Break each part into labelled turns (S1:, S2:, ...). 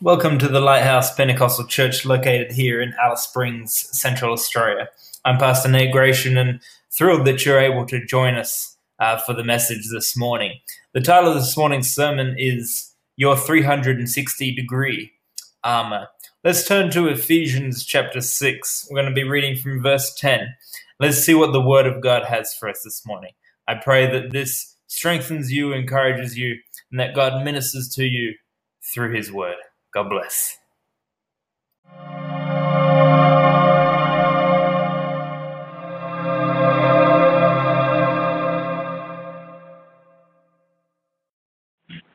S1: Welcome to the Lighthouse Pentecostal Church located here in Alice Springs, Central Australia. I'm Pastor Nate Gratian and thrilled that you're able to join us uh, for the message this morning. The title of this morning's sermon is Your 360 Degree Armor. Let's turn to Ephesians chapter 6. We're going to be reading from verse 10. Let's see what the Word of God has for us this morning. I pray that this strengthens you, encourages you, and that God ministers to you through His Word. God bless.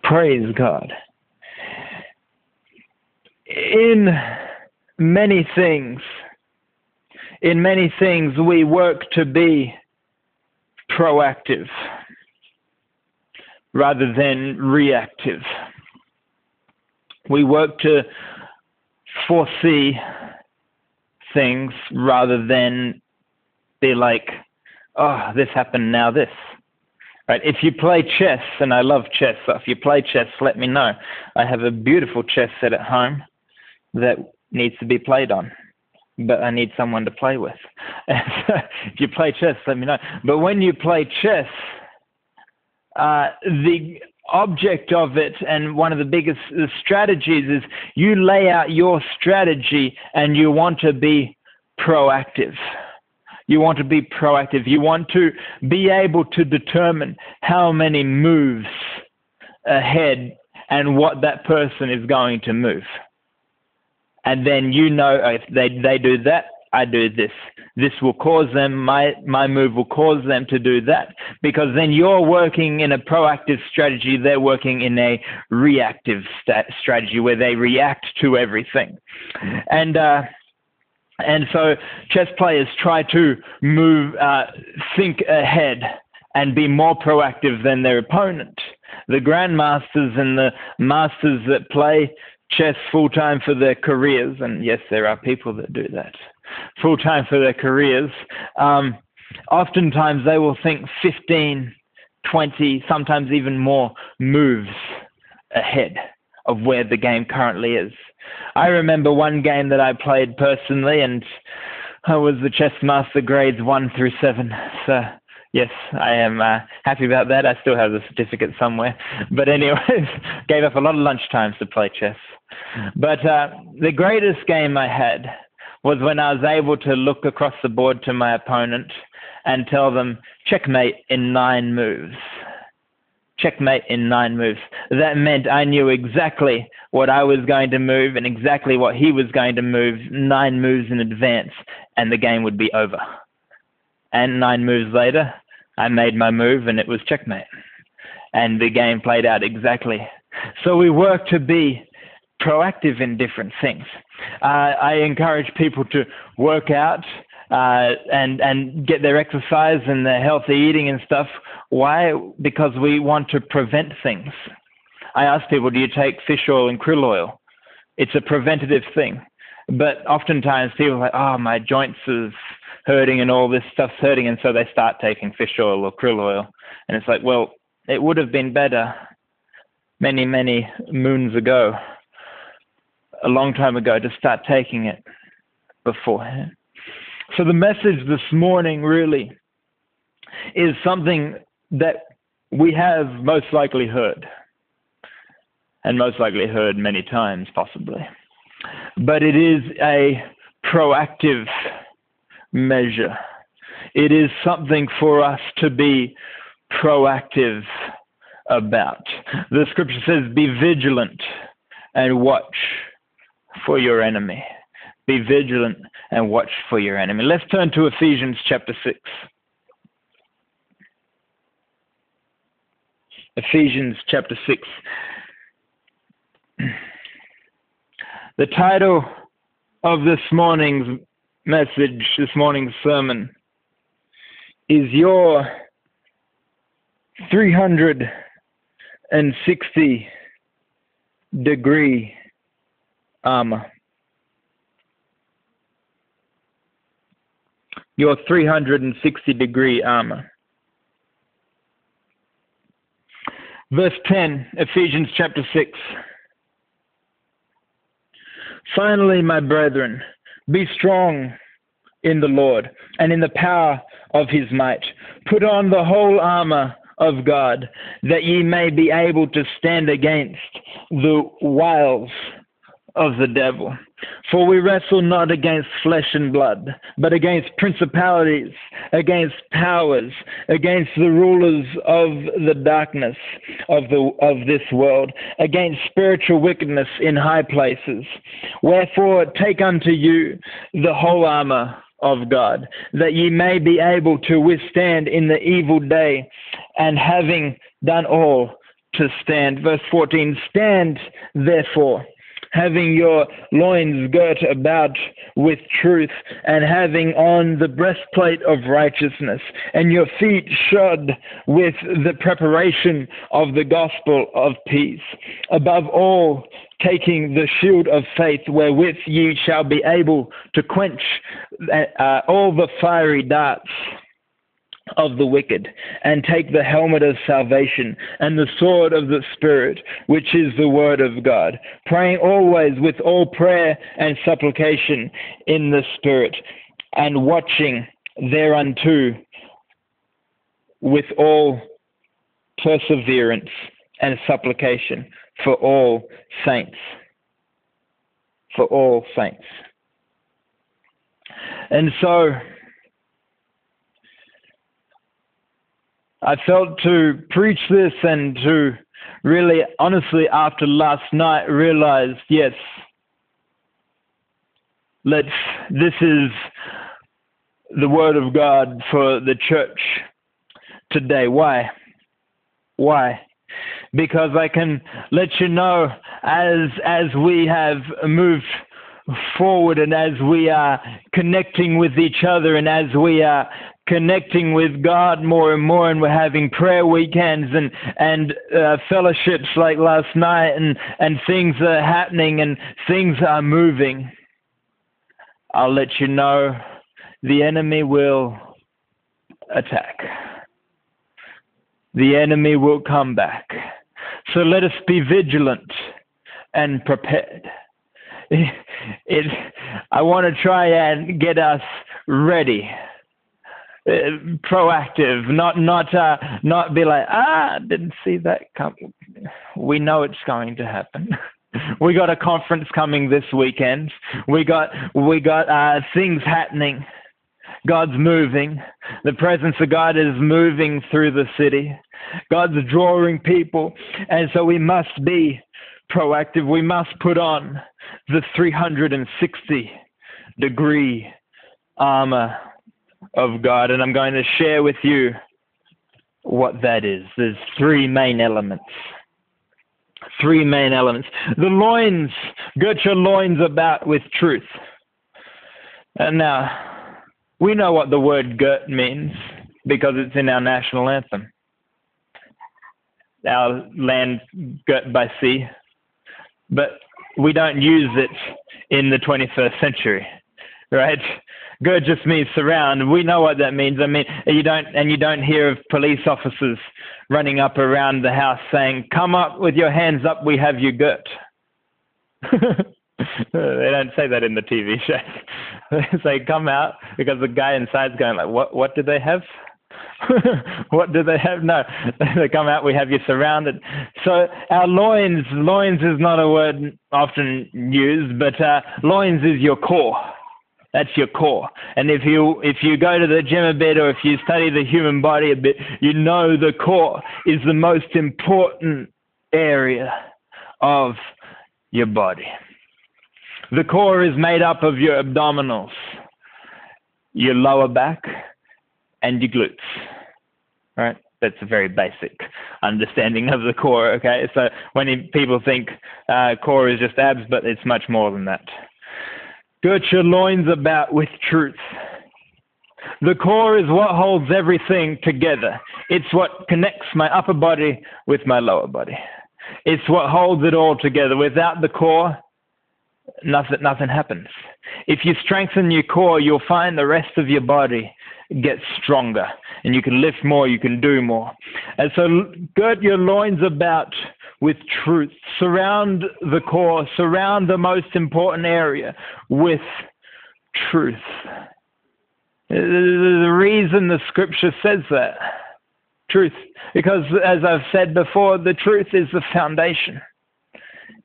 S2: Praise God. In many things, in many things, we work to be proactive rather than reactive. We work to foresee things rather than be like, oh, this happened, now this. Right? If you play chess, and I love chess, so if you play chess, let me know. I have a beautiful chess set at home that needs to be played on, but I need someone to play with. if you play chess, let me know. But when you play chess, uh, the object of it and one of the biggest strategies is you lay out your strategy and you want to be proactive. You want to be proactive. You want to be able to determine how many moves ahead and what that person is going to move. And then you know if they, they do that, I do this. This will cause them, my, my move will cause them to do that. Because then you're working in a proactive strategy, they're working in a reactive st- strategy where they react to everything. And, uh, and so chess players try to move, uh, think ahead and be more proactive than their opponent. The grandmasters and the masters that play chess full time for their careers, and yes, there are people that do that full time for their careers. Um, oftentimes they will think 15, 20, sometimes even more moves ahead of where the game currently is. I remember one game that I played personally, and I was the chess master grades one through seven. So yes, I am uh, happy about that. I still have the certificate somewhere. But anyways, gave up a lot of lunch times to play chess. But uh, the greatest game I had was when I was able to look across the board to my opponent and tell them, checkmate in nine moves. Checkmate in nine moves. That meant I knew exactly what I was going to move and exactly what he was going to move nine moves in advance, and the game would be over. And nine moves later, I made my move and it was checkmate. And the game played out exactly. So we work to be proactive in different things. Uh, I encourage people to work out uh, and and get their exercise and their healthy eating and stuff. Why? Because we want to prevent things. I ask people, do you take fish oil and krill oil? It's a preventative thing. But oftentimes people are like, oh, my joints is hurting and all this stuff's hurting, and so they start taking fish oil or krill oil. And it's like, well, it would have been better many, many moons ago a long time ago to start taking it beforehand. So the message this morning really is something that we have most likely heard, and most likely heard many times, possibly. But it is a proactive measure. It is something for us to be proactive about. The scripture says, Be vigilant and watch for your enemy. Be vigilant and watch for your enemy. Let's turn to Ephesians chapter 6. Ephesians chapter 6. The title of this morning's message, this morning's sermon, is Your 360 Degree um, your 360 degree armor. Verse 10, Ephesians chapter 6. Finally, my brethren, be strong in the Lord and in the power of his might. Put on the whole armor of God, that ye may be able to stand against the wiles of the devil. For we wrestle not against flesh and blood, but against principalities, against powers, against the rulers of the darkness of, the, of this world, against spiritual wickedness in high places. Wherefore, take unto you the whole armor of God, that ye may be able to withstand in the evil day, and having done all, to stand. Verse 14 Stand therefore having your loins girt about with truth, and having on the breastplate of righteousness, and your feet shod with the preparation of the gospel of peace. Above all, taking the shield of faith, wherewith ye shall be able to quench uh, all the fiery darts of the wicked, and take the helmet of salvation and the sword of the Spirit, which is the word of God, praying always with all prayer and supplication in the Spirit, and watching thereunto with all perseverance and supplication for all saints. For all saints. And so, I felt to preach this and to really, honestly, after last night, realize yes, let's, this is the word of God for the church today. Why? Why? Because I can let you know as as we have moved forward and as we are connecting with each other and as we are connecting with God more and more, and we're having prayer weekends and and uh, fellowships like last night, and and things are happening and things are moving. I'll let you know the enemy will attack. The enemy will come back. So let us be vigilant and prepared. It, I want to try and get us ready proactive, not not uh, not be like ah didn't see that come. We know it's going to happen. we got a conference coming this weekend. We got we got uh, things happening. God's moving. The presence of God is moving through the city. God's drawing people, and so we must be proactive. We must put on the 360 degree armor of God, and I'm going to share with you what that is. There's three main elements. Three main elements. The loins, girt your loins about with truth. And now, we know what the word girt means because it's in our national anthem. Our land girt by sea. But we don't use it in the 21st century, right? Good just means surround. We know what that means. I mean, you don't, and you don't hear of police officers running up around the house saying, "Come up with your hands up. We have you girt." they don't say that in the TV show. They say, "Come out," because the guy inside's going like, "What? What do they have?" what do they have? No, they come out. We have you surrounded. So our loins, loins is not a word often used, but uh, loins is your core. That's your core. And if you if you go to the gym a bit or if you study the human body a bit, you know the core is the most important area of your body. The core is made up of your abdominals, your lower back, and your glutes. Right? That's a very basic understanding of the core. Okay, so when people think uh, core is just abs, but it's much more than that. Girt your loins about with truth. The core is what holds everything together. It's what connects my upper body with my lower body. It's what holds it all together. Without the core, nothing, nothing happens. If you strengthen your core, you'll find the rest of your body get stronger and you can lift more, you can do more. And so gird your loins about with truth. Surround the core, surround the most important area with truth. The reason the scripture says that, truth, because as I've said before, the truth is the foundation.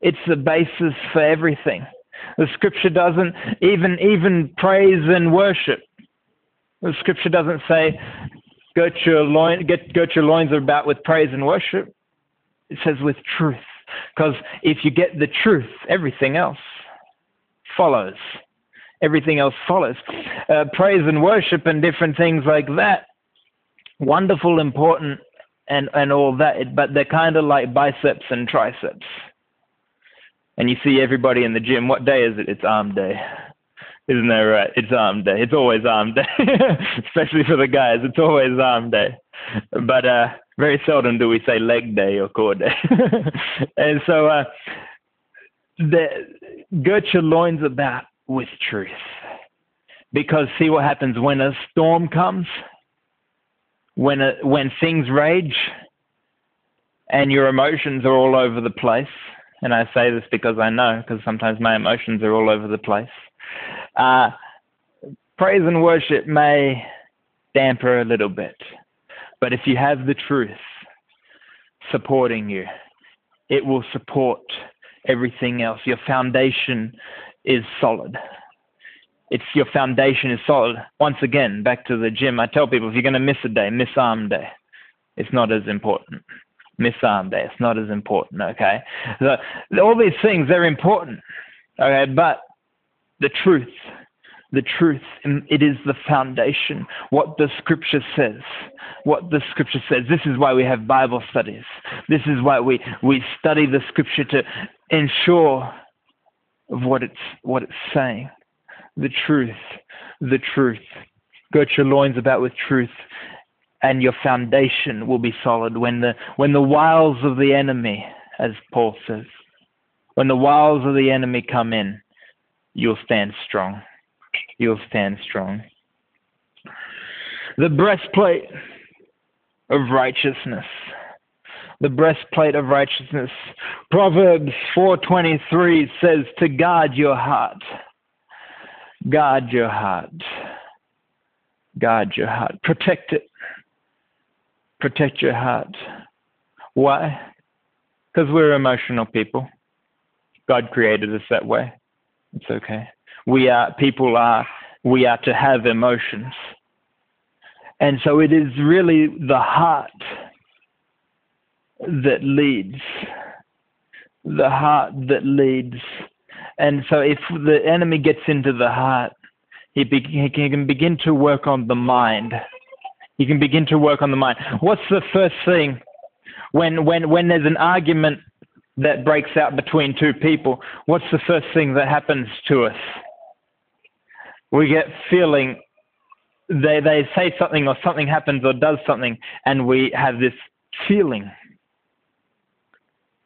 S2: It's the basis for everything. The scripture doesn't even even praise and worship. The scripture doesn't say girt your loin get your loins about with praise and worship. It says with truth. Because if you get the truth, everything else follows. Everything else follows. Uh, praise and worship and different things like that. Wonderful, important, and, and all that, but they're kind of like biceps and triceps and you see everybody in the gym. What day is it? It's arm day. Isn't that right? It's arm day. It's always arm day, especially for the guys. It's always arm day. But uh, very seldom do we say leg day or core day. and so, uh, the, girt your loins about with truth. Because see what happens when a storm comes, when a, when things rage, and your emotions are all over the place and I say this because I know, because sometimes my emotions are all over the place. Uh, praise and worship may damper a little bit, but if you have the truth supporting you, it will support everything else. Your foundation is solid. It's your foundation is solid. Once again, back to the gym. I tell people if you're going to miss a day, miss arm day. It's not as important miss arm day. It's not as important, okay? So, all these things, they're important, okay? But the truth, the truth, um, it is the foundation. What the scripture says, what the scripture says. This is why we have Bible studies. This is why we, we study the scripture to ensure of what it's, what it's saying. The truth, the truth. Girt your loins about with truth and your foundation will be solid when the when the wiles of the enemy as paul says when the wiles of the enemy come in you'll stand strong you'll stand strong the breastplate of righteousness the breastplate of righteousness proverbs 4:23 says to guard your heart guard your heart guard your heart protect it protect your heart. Why? Because we're emotional people. God created us that way. It's okay. We are people are we are to have emotions. And so it is really the heart that leads. The heart that leads. And so if the enemy gets into the heart, he, be, he can begin to work on the mind He can begin to work on the mind. What's the first thing when when when there's an argument that breaks out between two people? What's the first thing that happens to us? We get feeling they they say something or something happens or does something and we have this feeling.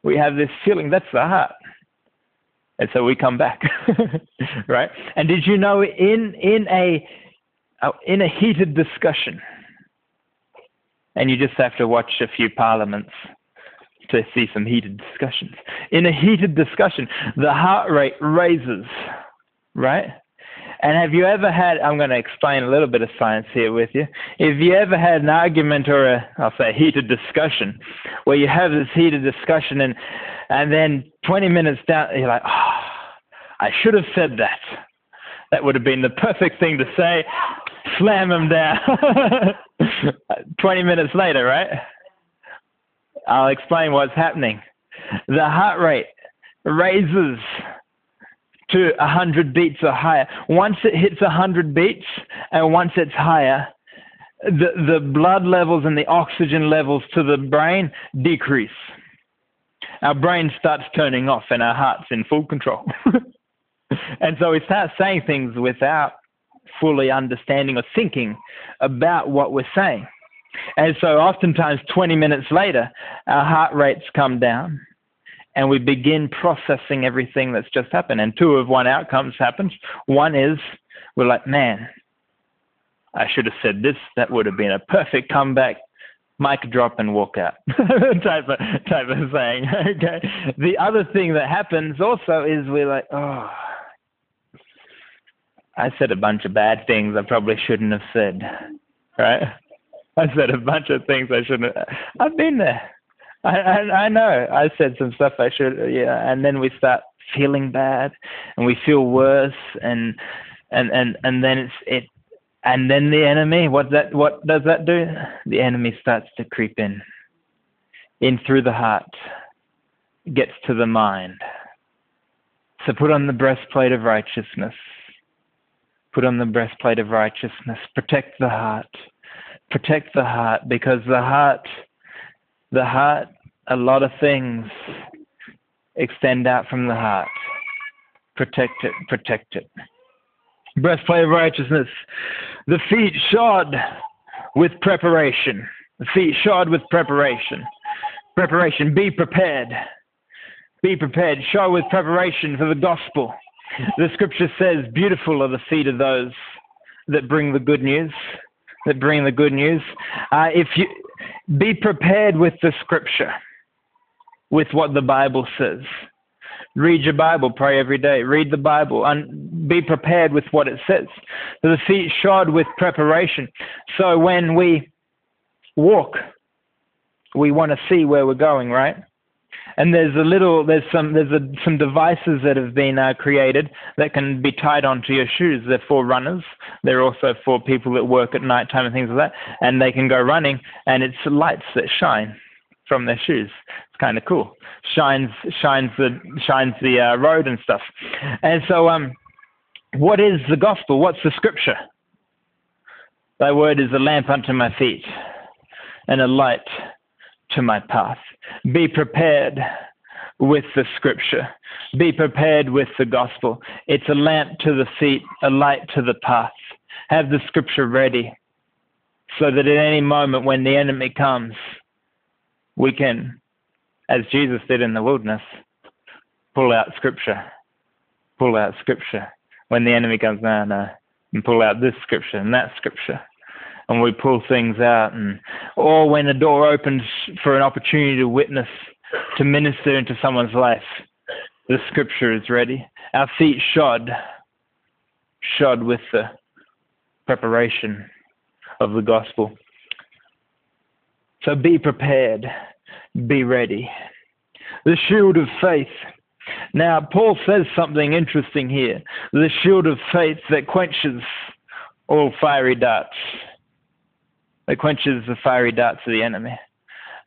S2: We have this feeling. That's the heart. And so we come back, right? And did you know in in a uh, in a heated discussion, and you just have to watch a few parliaments to see some heated discussions. In a heated discussion, the heart rate raises, right? And have you ever had, I'm going to explain a little bit of science here with you. If you ever had an argument or a, I'll say heated discussion, where you have this heated discussion and, and then 20 minutes down, you're like, oh, I should have said that. That would have been the perfect thing to say. Slam him down. 20 minutes later, right? I'll explain what's happening. The heart rate raises to 100 beats or higher. Once it hits 100 beats and once it's higher, the, the blood levels and the oxygen levels to the brain decrease. Our brain starts turning off and our heart's in full control. and so we start saying things without fully understanding or thinking about what we're saying. And so oftentimes 20 minutes later, our heart rates come down and we begin processing everything that's just happened. And two of one outcomes happens. One is we're like, man, I should have said this. That would have been a perfect comeback. Mic drop and walk out type of type of thing. Okay. The other thing that happens also is we're like, oh, I said a bunch of bad things I probably shouldn't have said. Right? I said a bunch of things I shouldn't. Have. I've been there. I, I I know. I said some stuff I should. Yeah. And then we start feeling bad, and we feel worse, and and and and then it's it and then the enemy what that what does that do the enemy starts to creep in in through the heart gets to the mind so put on the breastplate of righteousness put on the breastplate of righteousness protect the heart protect the heart because the heart the heart a lot of things extend out from the heart protect it protect it breastplate of righteousness, the feet shod with preparation. The feet shod with preparation. Preparation. Be prepared. Be prepared. Shod with preparation for the gospel. The scripture says, Beautiful are the feet of those that bring the good news. That bring the good news. Uh, if you be prepared with the scripture, with what the Bible says. Read your Bible, pray every day. Read the Bible and be prepared with what it says. The feet shod with preparation. So when we walk, we want to see where we're going, right? And there's a little, there's some, there's a, some devices that have been uh, created that can be tied onto your shoes. They're for runners. They're also for people that work at night time and things like that. And they can go running, and it's lights that shine from their shoes. It's kind of cool. Shines shines the shines the uh, road and stuff. And so, um, what is the gospel? What's the scripture? Thy word is a lamp unto my feet and a light to my path. Be prepared with the scripture. Be prepared with the gospel. It's a lamp to the feet, a light to the path. Have the scripture ready so that at any moment when the enemy comes, we can, as Jesus did in the wilderness, pull out scripture, pull out scripture. When the enemy comes, no, no, uh, and pull out this scripture and that scripture. And we pull things out, and or when the door opens for an opportunity to witness, to minister into someone's life, the scripture is ready. Our feet shod, shod with the preparation of the gospel. So be prepared, be ready. The shield of faith. Now, Paul says something interesting here the shield of faith that quenches all fiery darts, that quenches the fiery darts of the enemy.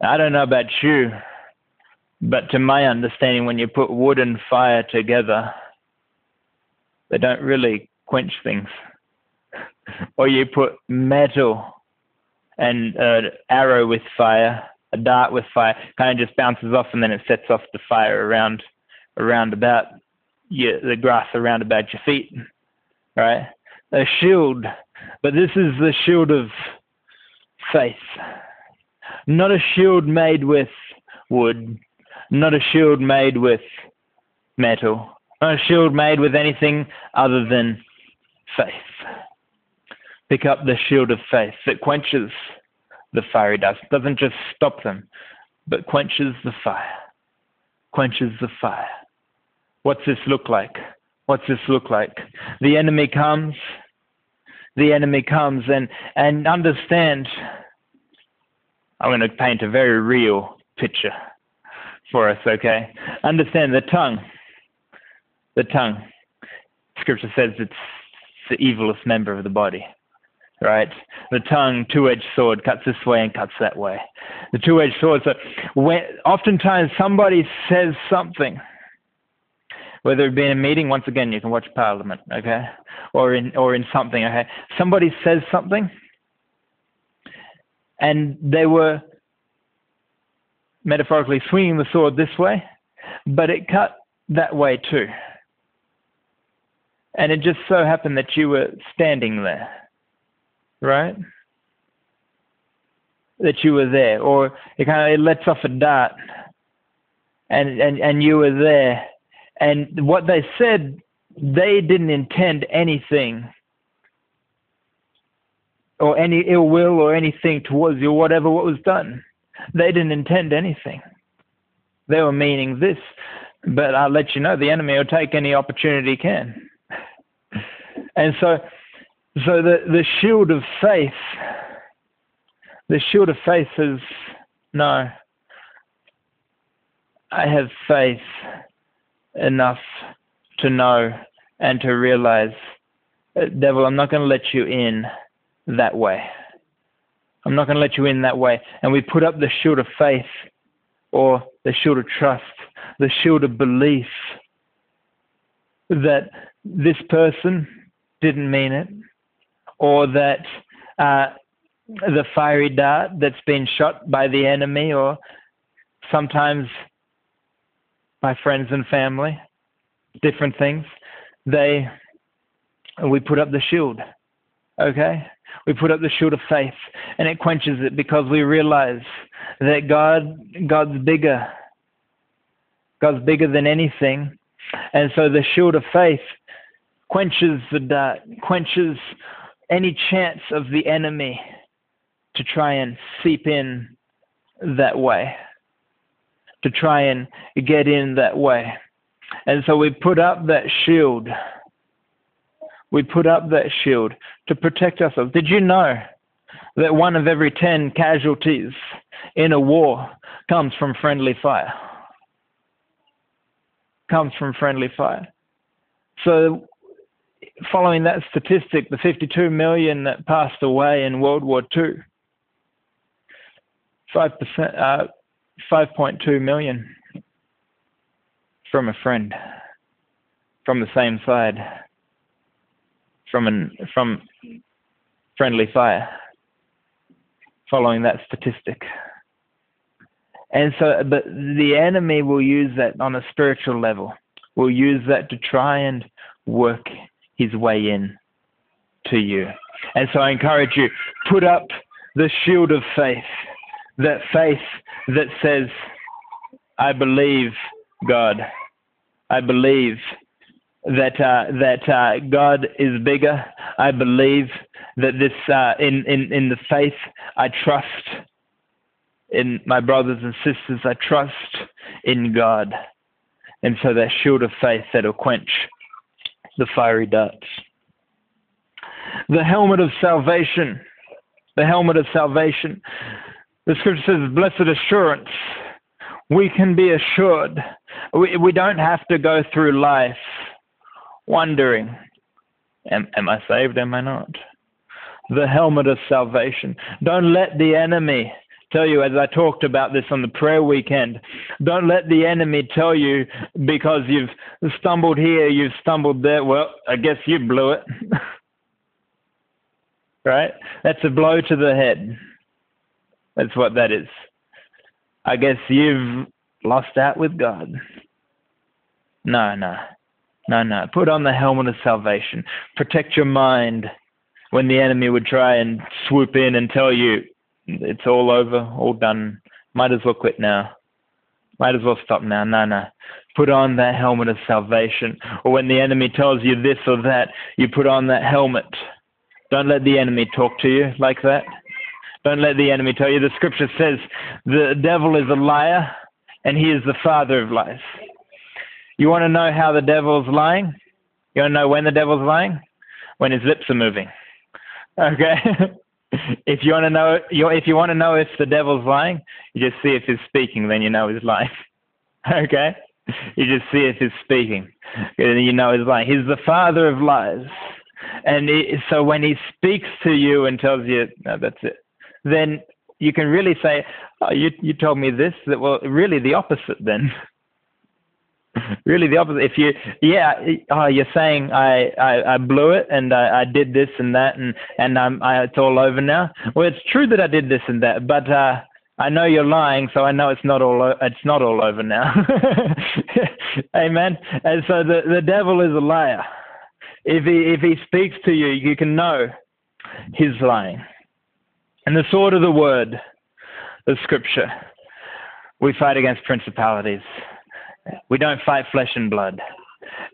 S2: I don't know about you, but to my understanding, when you put wood and fire together, they don't really quench things. or you put metal and an arrow with fire, a dart with fire, kind of just bounces off and then it sets off the fire around around about your, the grass around about your feet, right? A shield, but this is the shield of faith, not a shield made with wood, not a shield made with metal, not a shield made with anything other than faith pick up the shield of faith that quenches the fiery dust, doesn't just stop them, but quenches the fire. Quenches the fire. What's this look like? What's this look like? The enemy comes. The enemy comes and, and understand. I'm going to paint a very real picture for us, okay? Understand the tongue. The tongue. Scripture says it's the evilest member of the body right? The tongue, two-edged sword, cuts this way and cuts that way. The two-edged sword. So when oftentimes somebody says something, whether it be in a meeting, once again, you can watch Parliament, okay, or in or in something, okay. Somebody says something, and they were metaphorically swinging the sword this way, but it cut that way too. And it just so happened that you were standing there right? That you were there, or it kind of it lets off a dart, and and and you were there, and what they said, they didn't intend anything or any ill will or anything towards you, whatever what was done. They didn't intend anything. They were meaning this, but I'll let you know the enemy will take any opportunity he can. And so, so the, the shield of faith, the shield of faith is no, I have faith enough to know and to realize, uh, devil, I'm not going to let you in that way. I'm not going to let you in that way. And we put up the shield of faith or the shield of trust, the shield of belief that this person didn't mean it, or that uh, the fiery dart that's been shot by the enemy, or sometimes by friends and family, different things, they we put up the shield. Okay? We put up the shield of faith and it quenches it because we realize that God God's bigger. God's bigger than anything. And so the shield of faith quenches the dart, quenches any chance of the enemy to try and seep in that way, to try and get in that way. And so we put up that shield. We put up that shield to protect ourselves. Did you know that one of every 10 casualties in a war comes from friendly fire? Comes from friendly fire. So, following that statistic, the 52 million that passed away in World War II, 5%, uh, 5.2 million from a friend, from the same side, from an from friendly fire, following that statistic. And so, but the enemy will use that on a spiritual level. Will use that to try and work his way in to you. And so I encourage you, put up the shield of faith, that faith that says, I believe God. I believe that uh, that uh, God is bigger. I believe that this uh, in in in the faith I trust in my brothers and sisters. I trust in God, and so that shield of faith that'll quench the fiery darts. The helmet of salvation. The helmet of salvation. The scripture says, "Blessed assurance." We can be assured. We we don't have to go through life wondering, am, am I saved? Am I not? The helmet of salvation. Don't let the enemy tell you, as I talked about this on the prayer weekend, don't let the enemy tell you because you've stumbled here, you've stumbled there. Well, I guess you blew it. right? That's a blow to the head. That's what that is. I guess you've lost out with God. No, no. No, no. Put on the helmet of salvation. Protect your mind when the enemy would try and swoop in and tell you it's all over, all done. Might as well quit now. Might as well stop now. No, no. Put on that helmet of salvation. Or when the enemy tells you this or that, you put on that helmet. Don't let the enemy talk to you like that. Don't let the enemy tell you. The scripture says the devil is a liar and he is the father of lies. You want to know how the devil's lying? You want to know when the devil's lying? When his lips are moving. Okay. if you want to know, if you want to know if the devil's lying, you just see if he's speaking, then you know he's lying. okay. You just see if he's speaking, then you know he's lying. He's the father of lies, and he, so when he speaks to you and tells you, no, that's it, then you can really say, oh, you you told me this. That well, really the opposite then. really the opposite. If you, yeah, oh, you're saying I, I, I blew it and I, I did this and that and and I'm, I, it's all over now. Well, it's true that I did this and that, but uh, I know you're lying, so I know it's not all it's not all over now. Amen. And so the the devil is a liar. If he if he speaks to you, you can know he's lying. And the sword of the word, the scripture, we fight against principalities we don't fight flesh and blood.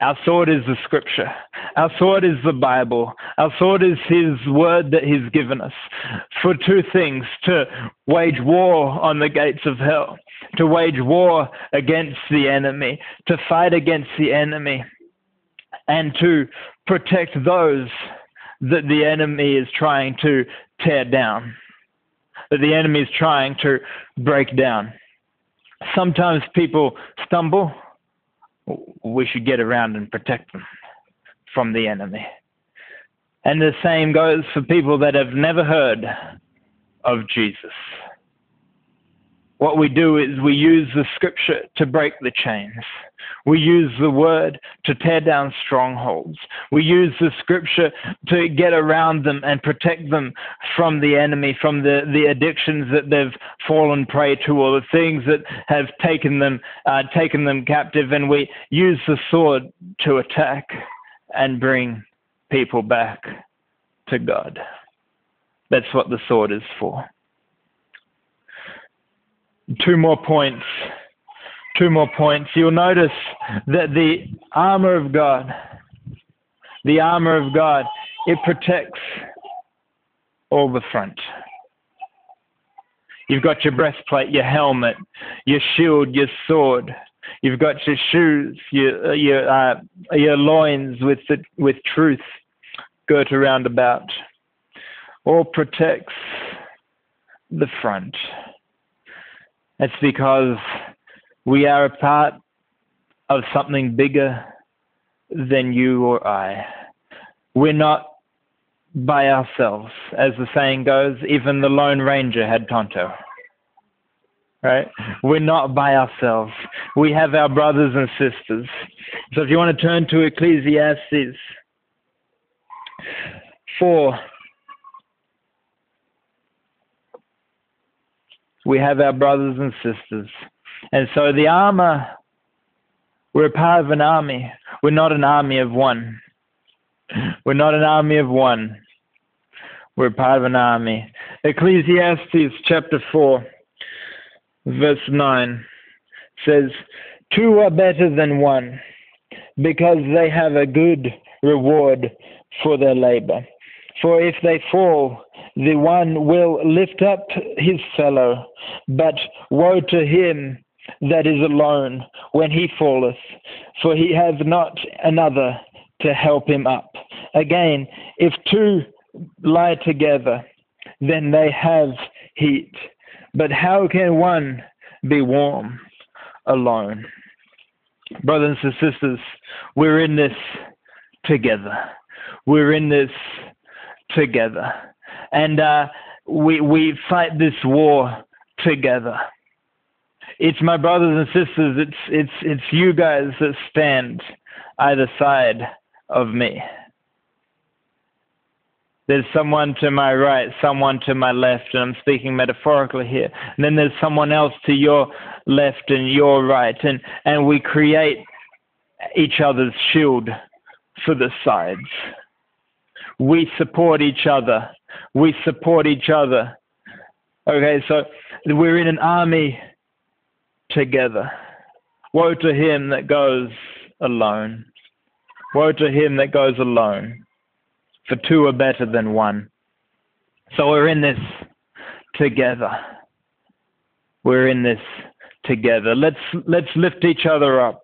S2: Our sword is the scripture. Our sword is the Bible. Our sword is His word that He's given us for two things to wage war on the gates of hell, to wage war against the enemy, to fight against the enemy, and to protect those that the enemy is trying to tear down, that the enemy is trying to break down. Sometimes people stumble. We should get around and protect them from the enemy. And the same goes for people that have never heard of Jesus. What we do is we use the scripture to break the chains. We use the word to tear down strongholds. We use the scripture to get around them and protect them from the enemy, from the, the addictions that they've fallen prey to, or the things that have taken them, uh, taken them captive. And we use the sword to attack and bring people back to God. That's what the sword is for two more points. Two more points. You'll notice that the armor of God, the armor of God, it protects all the front. You've got your breastplate, your helmet, your shield, your sword. You've got your shoes, your your uh, your loins with the, with truth girt around about. All protects the front. It's because we are a part of something bigger than you or I. We're not by ourselves. As the saying goes, even the Lone Ranger had Tonto. Right? We're not by ourselves. We have our brothers and sisters. So if you want to turn to Ecclesiastes 4, we have our brothers and sisters. And so the armor, we're a part of an army. We're not an army of one. We're not an army of one. We're part of an army. Ecclesiastes chapter 4, verse 9 says, Two are better than one because they have a good reward for their labor. For if they fall, the one will lift up his fellow, but woe to him that is alone when he falleth, for he hath not another to help him up. Again, if two lie together, then they have heat. But how can one be warm alone? Brothers and sisters, we're in this together. We're in this together. And uh, we, we fight this war together. It's my brothers and sisters, it's, it's, it's you guys that stand either side of me. There's someone to my right, someone to my left, and I'm speaking metaphorically here. And then there's someone else to your left and your right, and, and we create each other's shield for the sides. We support each other. We support each other. Okay, so we're in an army together. Woe to him that goes alone. Woe to him that goes alone. For two are better than one. So we're in this together. We're in this together. Let's let's lift each other up,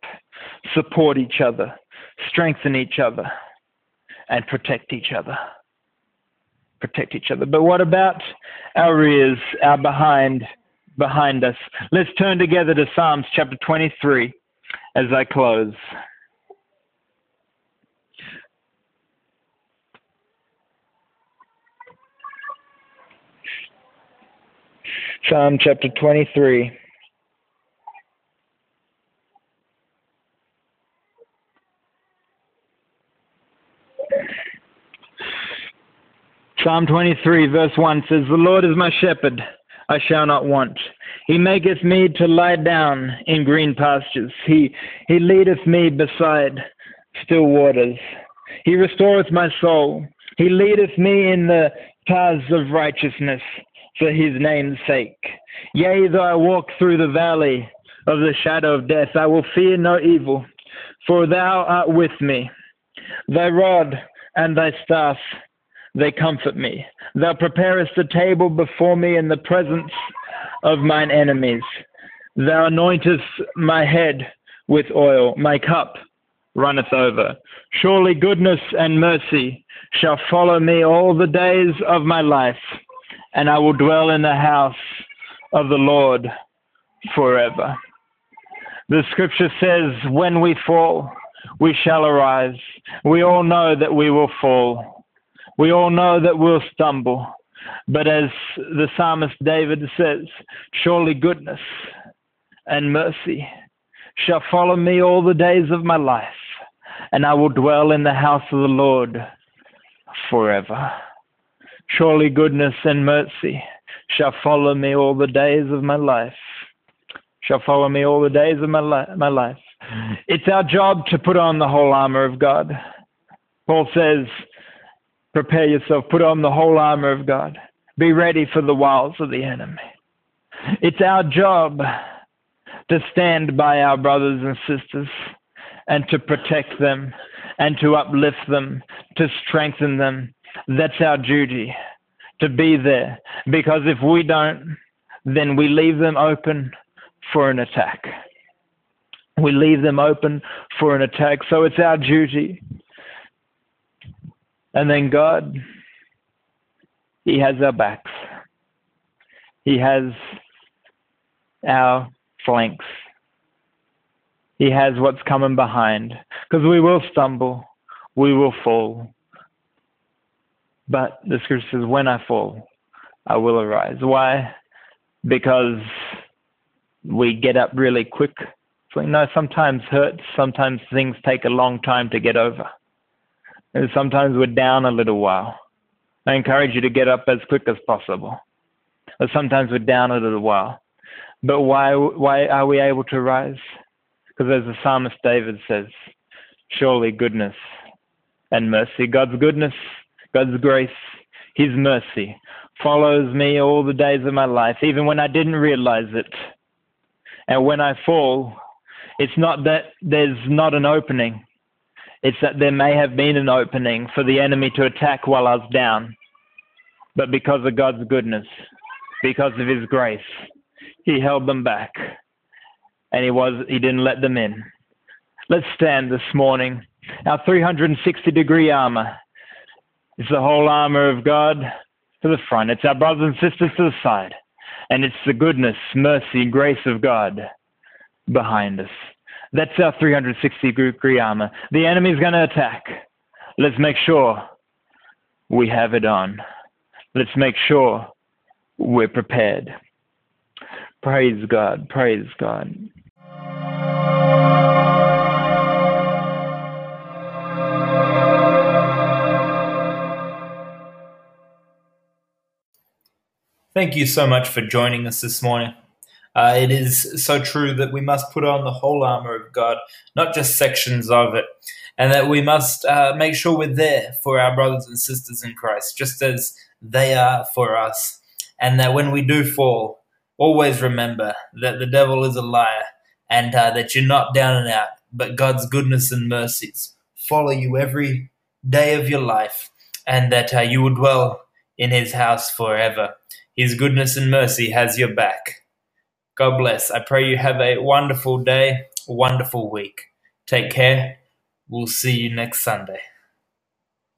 S2: support each other, strengthen each other and protect each other. Protect each other. But what about our rears, our behind, behind us? Let's turn together to Psalms chapter 23 as I close. Psalm chapter 23. Psalm 23, verse 1 says, The Lord is my shepherd, I shall not want. He maketh me to lie down in green pastures. He, he leadeth me beside still waters. He restoreth my soul. He leadeth me in the paths of righteousness for his name's sake. Yea, though I walk through the valley of the shadow of death, I will fear no evil, for thou art with me. Thy rod and thy staff, they comfort me. Thou preparest a table before me in the presence of mine enemies. Thou anointest my head with oil, my cup runneth over. Surely goodness and mercy shall follow me all the days of my life, and I will dwell in the house of the Lord forever. The scripture says, When we fall, we shall arise. We all know that we will fall. We all know that we'll stumble. But as the psalmist David says, surely goodness and mercy shall follow me all the days of my life, and I will dwell in the house of the Lord forever. Surely goodness and mercy shall follow me all the days of my life. Shall follow me all the days of my, li- my life. It's our job to put on the whole armor of God. Paul says, prepare yourself, put on the whole armor of God. Be ready for the wiles of the enemy. It's our job to stand by our brothers and sisters and to protect them and to uplift them, to strengthen them. That's our duty to be there because if we don't, then we leave them open for an attack. We leave them open for an attack. So it's our duty. And then God, He has our backs, He has our flanks, He has what's coming behind. Because we will stumble, we will fall. But the scripture says, when I fall, I will arise. Why? Because we get up really quick. So, you know, sometimes hurts, sometimes things take a long time to get over. And sometimes we're down a little while. I encourage you to get up as quick as possible. Or sometimes we're down a little while. But why, why are we able to rise? Because as the psalmist David says, surely goodness and mercy, God's goodness, God's grace, His mercy follows me all the days of my life, even when I didn't realize it. And when I fall, it's not that there's not an opening. It's that there may have been an opening for the enemy to attack while I was down. But because of God's goodness, because of his grace, he held them back. And he was he didn't let them in. Let's stand this morning. Our 360 degree armor is the whole armor of God to the front. It's our brothers and sisters to the side. And it's the goodness, mercy, grace of God behind us. That's our 360 degree armor. The enemy's going to attack. Let's make sure we have it on. Let's make sure we're prepared. Praise God. Praise God.
S1: Thank you so much for joining us this morning. Uh, it is so true that we must put on the whole armor of God, not just sections of it, and that we must uh, make sure we're there for our brothers and sisters in Christ, just as they are for us. And that when we do fall, always remember that the devil is a liar and uh, that you're not down and out, but God's goodness and mercies follow you every day of your life, and that uh, you will dwell in his house forever. His goodness and mercy has your back. God bless. I pray you have a wonderful day, wonderful week. Take care. We'll see you next Sunday.